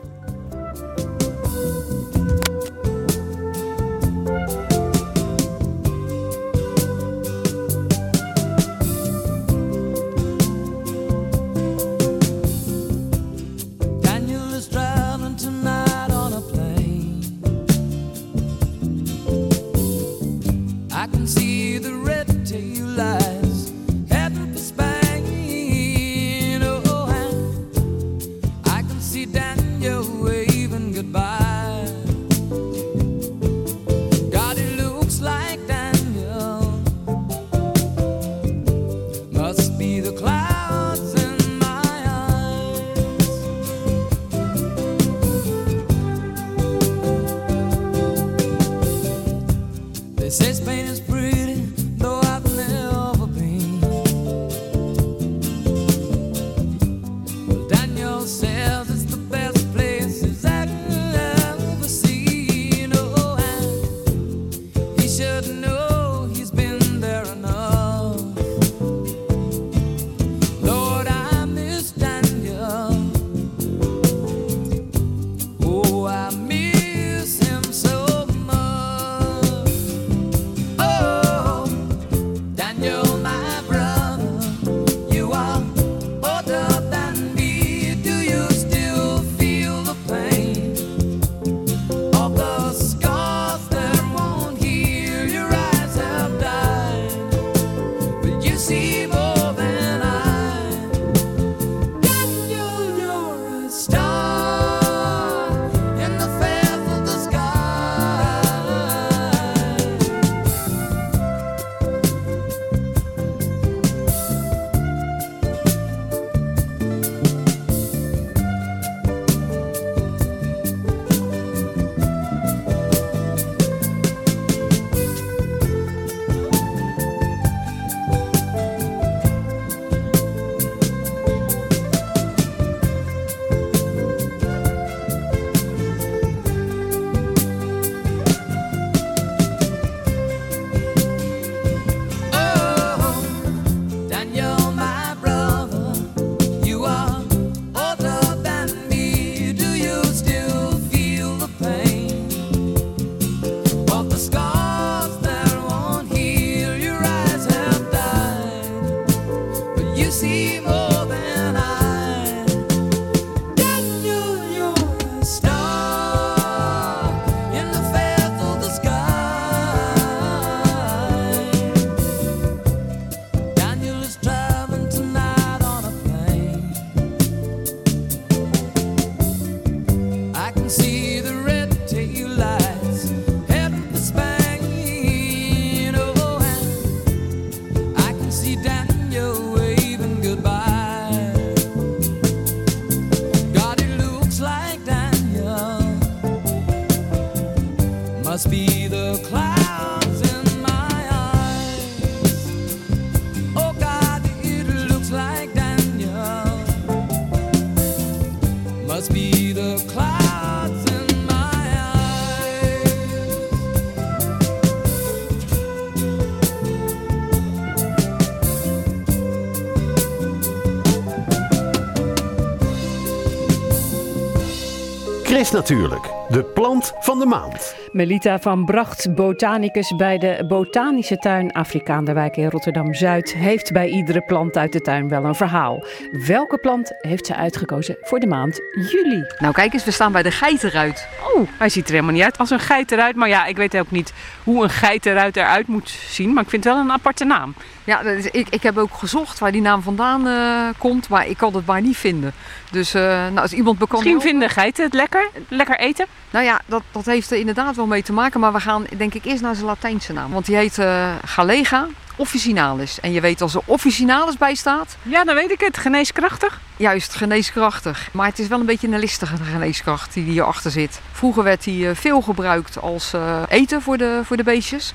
Natuurlijk, de plant van de maand. Melita van Bracht, botanicus bij de Botanische Tuin Afrikaanderwijk in Rotterdam-Zuid, heeft bij iedere plant uit de tuin wel een verhaal. Welke plant heeft ze uitgekozen voor de maand juli? Nou kijk eens, we staan bij de geitenruit. Hij ziet er helemaal niet uit als een geitenruit. Maar ja, ik weet ook niet hoe een geitenruit eruit moet zien. Maar ik vind het wel een aparte naam. Ja, ik, ik heb ook gezocht waar die naam vandaan eh, komt, maar ik kan het maar niet vinden. Dus eh, nou, als iemand me kan Misschien vinden geiten het lekker, lekker eten. Nou ja, dat, dat heeft er inderdaad wel mee te maken, maar we gaan denk ik eerst naar zijn Latijnse naam. Want die heet eh, Galega officinalis. En je weet als er officinalis bij staat... Ja, dan weet ik het. Geneeskrachtig? Juist, geneeskrachtig. Maar het is wel een beetje een listige geneeskracht die hierachter zit. Vroeger werd die eh, veel gebruikt als eh, eten voor de, voor de beestjes.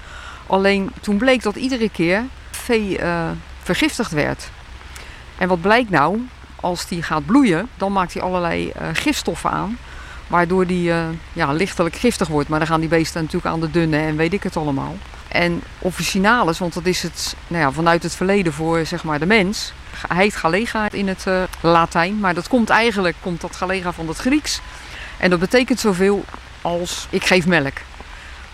Alleen toen bleek dat iedere keer vee eh, vergiftigd werd. En wat blijkt nou? Als die gaat bloeien, dan maakt hij allerlei gifstoffen aan. Waardoor die ja, lichtelijk giftig wordt. Maar dan gaan die beesten natuurlijk aan de dunne en weet ik het allemaal. En officinalis, want dat is het nou ja, vanuit het verleden voor zeg maar, de mens. Hij heet galega in het eh, Latijn, maar dat komt eigenlijk komt dat galega van het Grieks. En dat betekent zoveel als ik geef melk.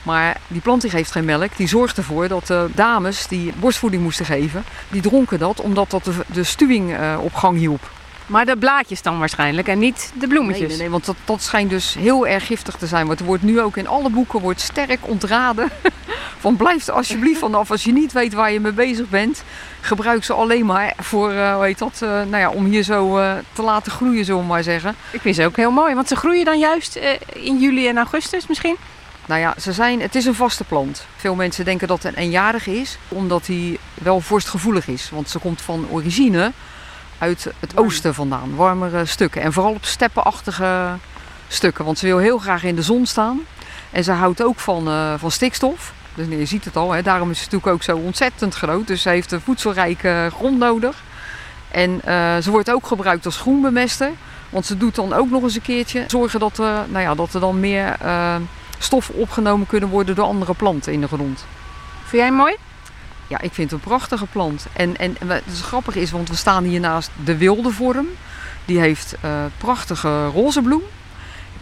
Maar die plant die geeft geen melk. Die zorgt ervoor dat de dames die borstvoeding moesten geven, die dronken dat omdat dat de, stuwing eh, op gang hielp. Maar de blaadjes dan waarschijnlijk en niet de bloemetjes. Nee, nee, nee, want dat, dat schijnt dus heel erg giftig te zijn. Want er wordt nu ook in alle boeken wordt sterk ontraden. (laughs) Van blijf er alsjeblieft vanaf. Als je niet weet waar je mee bezig bent, gebruik ze alleen maar voor, eh, hoe heet dat, eh, nou ja, om hier zo eh, te laten groeien, zullen we maar zeggen. Ik vind ze ook heel mooi, want ze groeien dan juist in juli en augustus misschien? Nou ja, ze zijn, het is een vaste plant. Veel mensen denken dat het een eenjarige is, omdat hij wel vorstgevoelig is. Want ze komt van origine uit het oosten vandaan, warmere stukken. En vooral op steppenachtige stukken, want ze wil heel graag in de zon staan. En ze houdt ook van, eh, van stikstof. Dus je ziet het al, hè. daarom is ze natuurlijk ook zo ontzettend groot. Dus ze heeft een voedselrijke grond nodig. En eh, ze wordt ook gebruikt als groenbemester. Want ze doet dan ook nog eens een keertje zorgen dat, eh, nou ja, dat er dan meer stoffen opgenomen kunnen worden door andere planten in de grond. Vind jij mooi? Ja, ik vind het een prachtige plant. En, en wat het grappig is, want we staan hier naast de wilde vorm. Die heeft eh, prachtige roze bloem.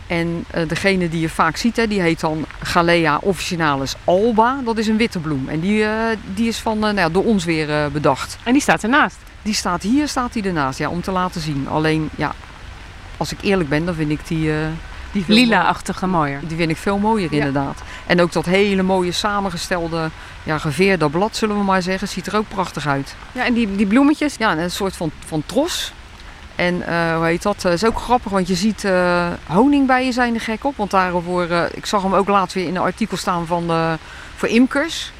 En eh, degene die je vaak ziet, hè, die heet dan Galea officinalis alba. Dat is een witte bloem. En die, eh, die is van, nou ja, door ons weer bedacht. En die staat ernaast? Die staat hier, staat die ernaast, ja, om te laten zien. Alleen, ja, als ik eerlijk ben, dan vind ik die... die Lila-achtige mooier. Die vind ik veel mooier, inderdaad. En ook dat hele mooie samengestelde, ja, geveerde blad, zullen we maar zeggen, ziet er ook prachtig uit. Ja, en die, die bloemetjes? Ja, een soort van, van tros. En eh, hoe heet dat? Dat is ook grappig, want je ziet eh, honingbijen zijn er gek op. Want daarvoor, eh, ik zag hem ook laatst weer in een artikel staan van, eh, voor imkers.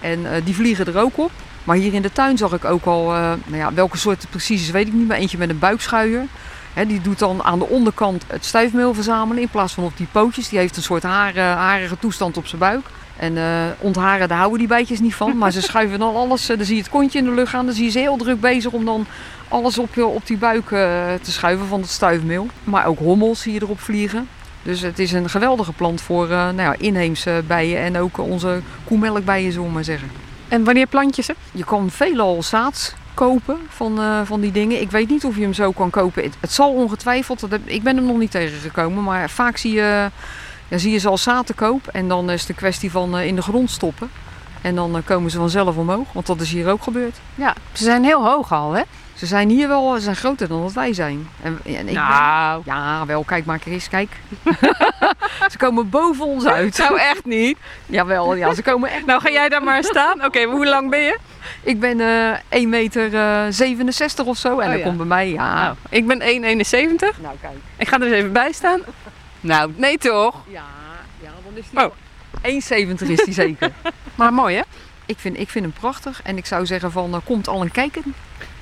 En eh, die vliegen er ook op. Maar hier in de tuin zag ik ook al, eh, nou ja, welke soort het precies is, weet ik niet. Maar eentje met een buikschuier. Hè, die doet dan aan de onderkant het stuifmeel verzamelen in plaats van op die pootjes. Die heeft een soort haren, harige toestand op zijn buik. En eh, ontharen, daar houden die bijtjes niet van. Maar ze (laughs) schuiven dan alles. eh, dan zie je het kontje in de lucht gaan. Dan zie je ze heel druk bezig om dan alles op, je, op die buik eh, te schuiven van het stuifmeel. Maar ook hommels zie je erop vliegen. Dus het is een geweldige plant voor eh, nou ja, inheemse bijen en ook onze koemelkbijen, zullen we maar zeggen. En wanneer plant je ze? Je kan veelal zaad kopen van, eh, van die dingen. Ik weet niet of je hem zo kan kopen. Het, het zal ongetwijfeld, ik ben hem nog niet tegengekomen, maar vaak zie je, ja, zie je ze als zaad te koop. En dan is het een kwestie van eh, in de grond stoppen. En dan eh, komen ze vanzelf omhoog, want dat is hier ook gebeurd. Ja, ze zijn heel hoog al, hè? Ze zijn hier wel ze zijn groter dan dat wij zijn. En, en ik ben- Nou. ja, wel, kijk maar Chris, kijk. (laughs) ze komen boven ons uit. Nou, echt niet. Jawel, ja, ze komen echt. Nou, ga jij daar maar staan. Oké, hoe lang ben je? Ik ben eh 1 meter eh, 67 of zo. En Oh, dan ja. komt bij mij, ja. Nou, ik ben 1,71. Nou, kijk. Ik ga er eens even bij staan. Nou, nee toch? Ja, ja dan is die Oh. 1,70 is die zeker. (laughs) Maar mooi, hè? Ik vind, ik vind hem prachtig. En ik zou zeggen van, eh, komt al een kijken.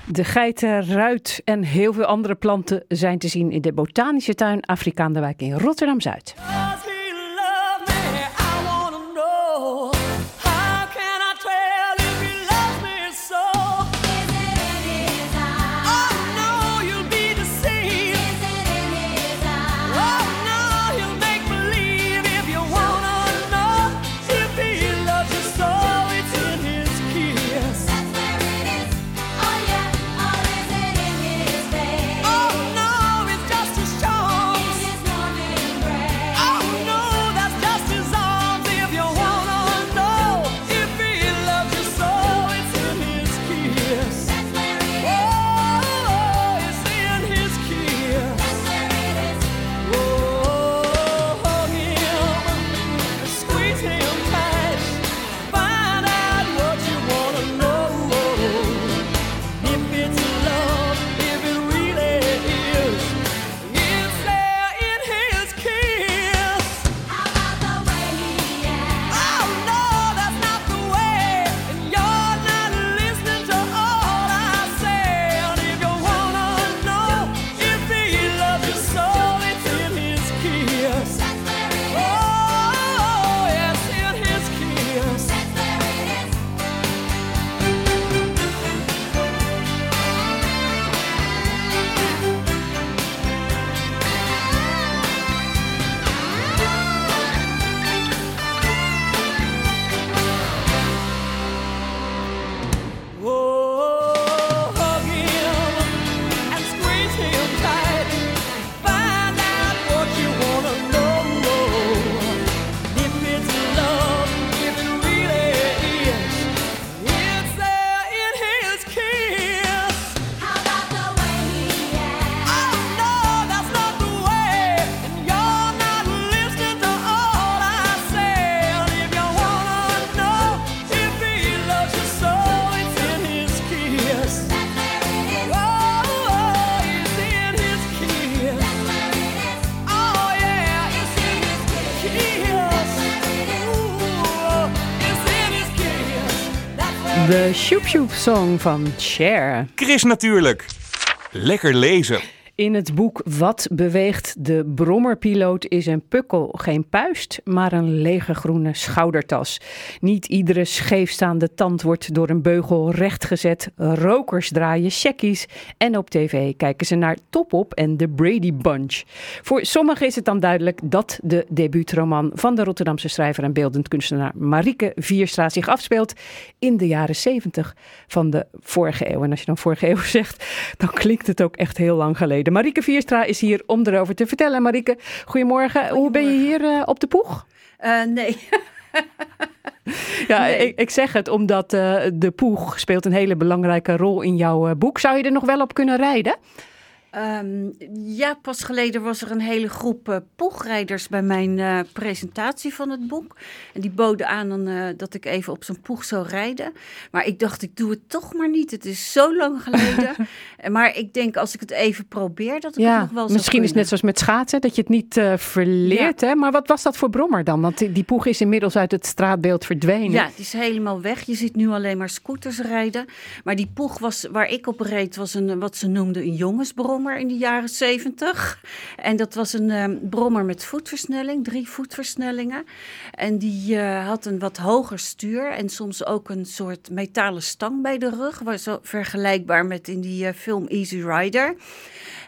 De geiten, ruit en heel veel andere planten zijn te zien in de botanische tuin Afrikaanderwijk in Rotterdam-Zuid. De Shoop Shoop Song van Cher. Chris natuurlijk. Lekker lezen. In het boek Wat beweegt de brommerpiloot is een pukkel geen puist, maar een lege groene schoudertas. Niet iedere scheefstaande tand wordt door een beugel rechtgezet. Rokers draaien checkies en op tv kijken ze naar Top Op en The Brady Bunch. Voor sommigen is het dan duidelijk dat de debuutroman van de Rotterdamse schrijver en beeldend kunstenaar Marieke Vierstra zich afspeelt in de jaren 70 van de vorige eeuw. En als je dan vorige eeuw (laughs) zegt, dan klinkt het ook echt heel lang geleden. Marieke Vierstra is hier om erover te vertellen. Marieke, goedemorgen. Hoe ben je hier eh, op de poeg? Eh, nee. (laughs) Ja, ik, ik zeg het omdat eh, de poeg speelt een hele belangrijke rol in jouw boek. Zou je er nog wel op kunnen rijden? Ehm, ja, pas geleden was er een hele groep eh, poegrijders bij mijn eh, presentatie van het boek. En die boden aan dan, eh, dat ik even op zo'n poeg zou rijden. Maar ik dacht, ik doe het toch maar niet. Het is zo lang geleden. (laughs) En maar ik denk, als ik het even probeer, dat ik het nog wel zou misschien is het net zoals met schaatsen, dat je het niet verleert. Hè? Maar wat was dat voor brommer dan? Want die, die poeg is inmiddels uit het straatbeeld verdwenen. Ja, het is helemaal weg. Je ziet nu alleen maar scooters rijden. Maar die poeg was, waar ik op reed, was een, wat ze noemden een in de jaren zeventig. En dat was een ehm, brommer met voetversnelling, drie voetversnellingen. En die eh, had een wat hoger stuur en soms ook een soort metalen stang bij de rug. Was vergelijkbaar met in die eh, film Easy Rider.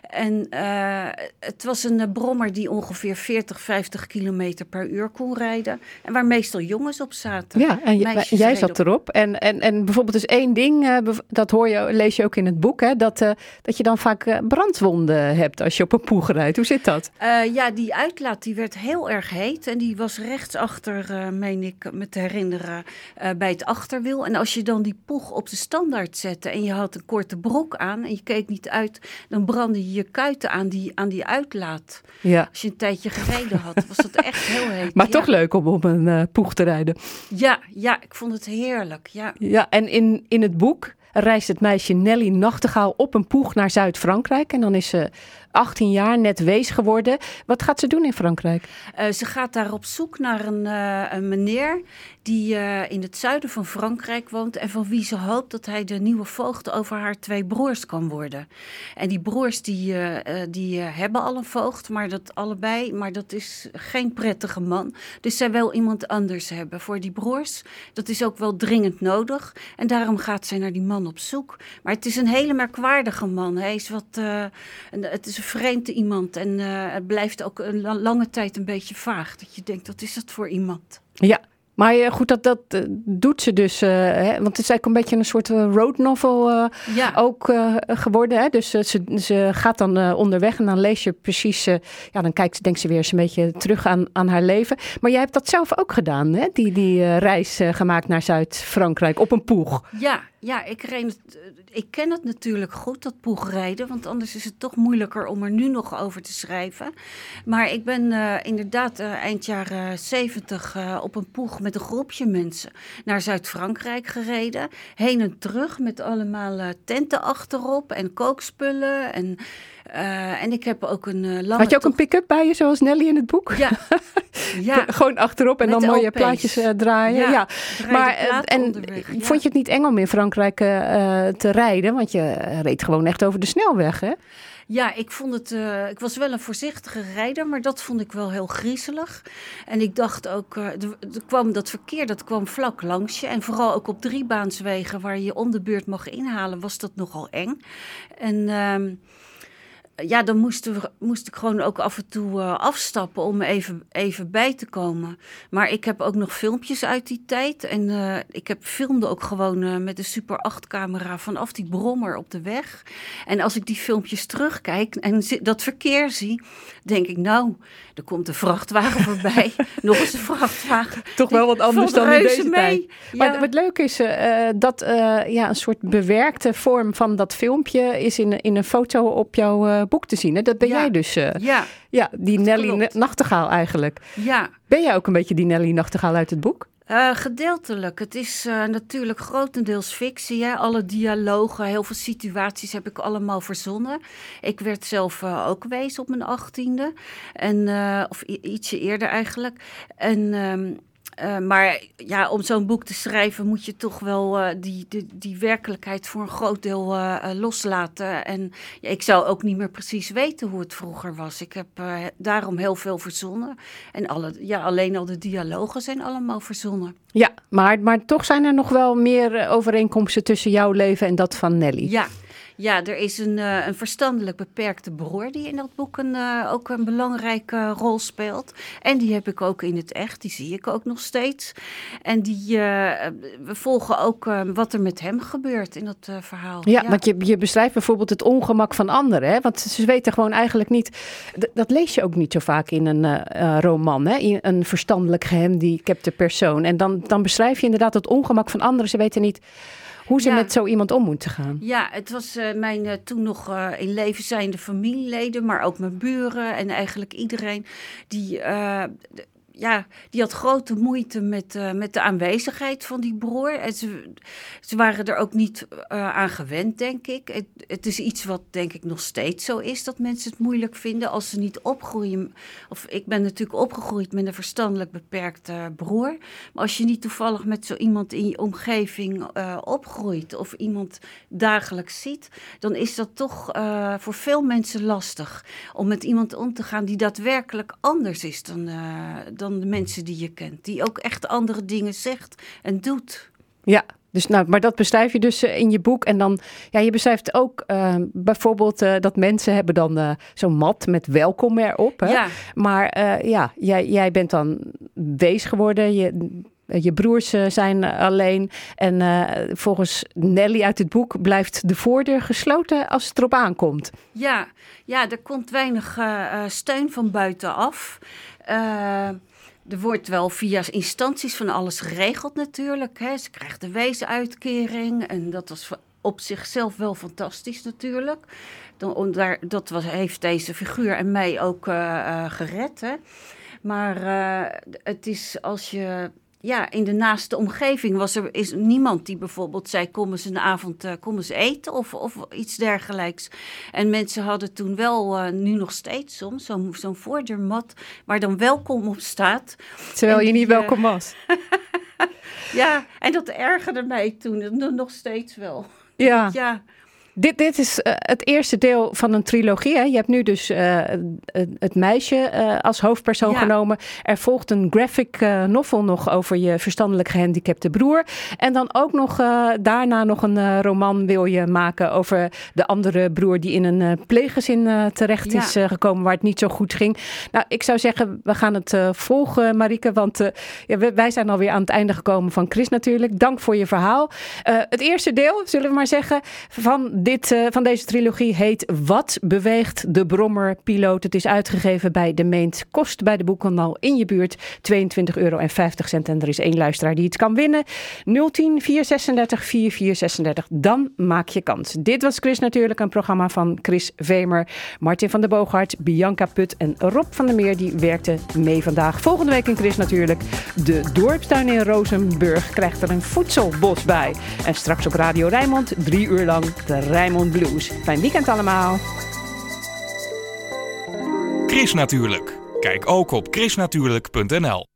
En eh, het was een eh, brommer die ongeveer 40, 50 kilometer per uur kon rijden. En waar meestal jongens op zaten. Ja, en Meisjes jij zat erop. En, en, en bijvoorbeeld dus één ding, eh, dat hoor je, lees je ook in het boek, hè, dat, dat je dan vaak brandwonden hebt als je op een poeg rijdt. Hoe zit dat? Ja, die uitlaat die werd heel erg heet. En die was rechtsachter, meen ik me te herinneren, bij het achterwiel. En als je dan die poeg op de standaard zette en je had een korte broek aan en je keek niet uit, dan brandde je je kuiten aan die, aan die uitlaat. Ja. Als je een tijdje gereden had, was dat echt heel heet. Maar ja. toch leuk om op een eh, poeg te rijden. Ja, ja, ik vond het heerlijk. Ja. Ja, en in, in het boek reist het meisje Nelly Nachtegaal op een poeg naar Zuid-Frankrijk. En dan is ze 18 jaar, net wees geworden. Wat gaat ze doen in Frankrijk? Eh, ze gaat daar op zoek naar een, eh, een meneer die eh, in het zuiden van Frankrijk woont en van wie ze hoopt dat hij de nieuwe voogd over haar twee broers kan worden. En die broers die, die hebben al een voogd, maar dat allebei, maar dat is geen prettige man. Dus zij wil iemand anders hebben voor die broers. Dat is ook wel dringend nodig en daarom gaat zij naar die man op zoek. Maar het is een hele merkwaardige man. Hij is wat, een- het is een vreemde iemand en eh, het blijft ook een la- lange tijd een beetje vaag. Dat je denkt, wat is dat voor iemand? Ja, maar eh, goed, dat, dat eh, doet ze dus. hè, want het is eigenlijk een beetje een soort road novel Ja. ook geworden. Hè? Dus ze, ze gaat dan onderweg en dan lees je precies... ja, dan kijkt ze, denkt ze weer eens een beetje terug aan, aan haar leven. Maar jij hebt dat zelf ook gedaan, hè? Die, die reis gemaakt naar Zuid-Frankrijk op een poeg. Ja, ja ik, reed, ik ken het natuurlijk goed, dat poegrijden. Want anders is het toch moeilijker om er nu nog over te schrijven. Maar ik ben eh, inderdaad eh, eind jaren zeventig eh, op een poeg met een groepje mensen naar Zuid-Frankrijk gereden. Heen en terug met allemaal tenten achterop en kookspullen. En, eh, en ik heb ook een eh, lange Had je ook een pick-up bij je, zoals Nelly in het boek? Ja. (laughs) ja. Gewoon achterop en Met dan mooie plaatjes eh, draaien. Ja, maar en onderweg, vond je het niet eng om in Frankrijk te rijden? Want je reed gewoon echt over de snelweg, hè? Ja, ik vond het. ik was wel een voorzichtige rijder, maar dat vond ik wel heel griezelig. En ik dacht ook, er kwam dat verkeer dat kwam vlak langs je. En vooral ook op driebaanswegen waar je om de beurt mag inhalen, was dat nogal eng. En ehm, ja, dan moest, er, moest ik gewoon ook af en toe eh, afstappen om even, even bij te komen. Maar ik heb ook nog filmpjes uit die tijd. En eh, ik heb, filmde ook gewoon eh, met een Super 8 camera vanaf die brommer op de weg. En als ik die filmpjes terugkijk en dat verkeer zie, denk ik nou, er komt een vrachtwagen voorbij. (laughs) nog eens een vrachtwagen. Toch wel wat anders dan in deze mee. tijd. Maar Ja. wat leuk is, eh, dat eh, ja, een soort bewerkte vorm van dat filmpje is in, in een foto op jouw eh, boek te zien. Hè? Dat ben Ja. jij dus. Ja. ja, die Nelly. Nachtegaal eigenlijk. Ja. Ben jij ook een beetje die Nelly Nachtegaal uit het boek? Eh, gedeeltelijk. Het is eh, natuurlijk grotendeels fictie. Hè? Alle dialogen, heel veel situaties heb ik allemaal verzonnen. Ik werd zelf eh, ook wees op mijn achttiende. En, of ietsje eerder eigenlijk. En... Eh, maar ja, om zo'n boek te schrijven moet je toch wel eh, die, die, die werkelijkheid voor een groot deel eh, loslaten. En ja, ik zou ook niet meer precies weten hoe het vroeger was. Ik heb daarom heel veel verzonnen. En alle, ja, alleen al de dialogen zijn allemaal verzonnen. Ja, maar, maar toch zijn er nog wel meer overeenkomsten tussen jouw leven en dat van Nelly. Ja. Ja, er is een, eh, een verstandelijk beperkte broer die in dat boek een, eh, ook een belangrijke rol speelt. En die heb ik ook in het echt, die zie ik ook nog steeds. En die, eh, we volgen ook wat er met hem gebeurt in dat verhaal. Ja, want je, je beschrijft bijvoorbeeld het ongemak van anderen. Hè? Want ze weten gewoon eigenlijk niet. Dat lees je ook niet zo vaak in een roman. Hè? In een verstandelijk gehandicapte persoon. En dan, dan beschrijf je inderdaad het ongemak van anderen. Ze weten niet hoe ze Ja. met zo iemand om moeten gaan. Ja, het was eh, mijn eh, toen nog eh, in leven zijnde familieleden, maar ook mijn buren en eigenlijk iedereen die. Ja, die had grote moeite met, eh, met de aanwezigheid van die broer. En ze, ze waren er ook niet eh, aan gewend, denk ik. Het, het is iets wat denk ik nog steeds zo is, dat mensen het moeilijk vinden als ze niet opgroeien. Of ik ben natuurlijk opgegroeid met een verstandelijk beperkte broer. Maar als je niet toevallig met zo iemand in je omgeving eh, opgroeit of iemand dagelijks ziet, dan is dat toch voor veel mensen lastig om met iemand om te gaan die daadwerkelijk anders is dan, eh, dan de mensen die je kent. Die ook echt andere dingen zegt en doet. Ja, dus nou, maar dat beschrijf je dus eh, in je boek. En dan, ja, je beschrijft ook eh, bijvoorbeeld eh, dat mensen hebben dan eh, zo'n mat met welkom erop. Hè? Ja. Maar ja, jij, jij bent dan wees geworden. Je, je broers zijn alleen. En volgens Nelly uit het boek blijft de voordeur gesloten als het erop aankomt. Ja, ja er komt weinig steun van buitenaf. Eh, er wordt wel via instanties van alles geregeld natuurlijk. Hè. Ze krijgt de weesuitkering en dat was op zichzelf wel fantastisch natuurlijk. Dan, dat was, heeft deze figuur en mij ook eh, eh, gered. Maar eh, het is als je ja, in de naaste omgeving was er is niemand die bijvoorbeeld zei: kom eens een avond, eh, kom eens eten of, of iets dergelijks. En mensen hadden toen wel, eh, nu nog steeds soms, zo'n zo'n voordeurmat waar dan welkom op staat. Terwijl En je niet eh, welkom was. (laughs) Ja, en dat ergerde mij toen, nog- nog steeds wel. Ja. Ja. Dit, dit is eh, het eerste deel van een trilogie. Hè? Je hebt nu dus eh, het, meisje eh, als hoofdpersoon Ja. genomen. Er volgt een graphic novel nog over je verstandelijk gehandicapte broer. En dan ook nog daarna nog een roman wil je maken over de andere broer die in een pleeggezin terecht Ja. is gekomen waar het niet zo goed ging. Nou, ik zou zeggen, we gaan het volgen, Marike. Want ja, wij zijn alweer aan het einde gekomen van Chris natuurlijk. Dank voor je verhaal. Het eerste deel, zullen we maar zeggen, van, dit, eh, van deze trilogie heet Wat beweegt de brommer piloot? Het is uitgegeven bij De Meent. Kost bij de boekhandel in je buurt 22,50 euro. En er is één luisteraar die het kan winnen. 010 436 4436. Dan maak je kans. Dit was Chris natuurlijk, een programma van Chris Vemer, Martin van der Boogaard, Bianca Put en Rob van der Meer. Die werkten mee vandaag. Volgende week in Chris natuurlijk. De dorpstuin in Rozenburg krijgt er een voedselbos bij. En straks op Radio Rijnmond drie uur lang de Rijnmond Blues. Fijn weekend allemaal. Chris natuurlijk. Kijk ook op chrisnatuurlijk.nl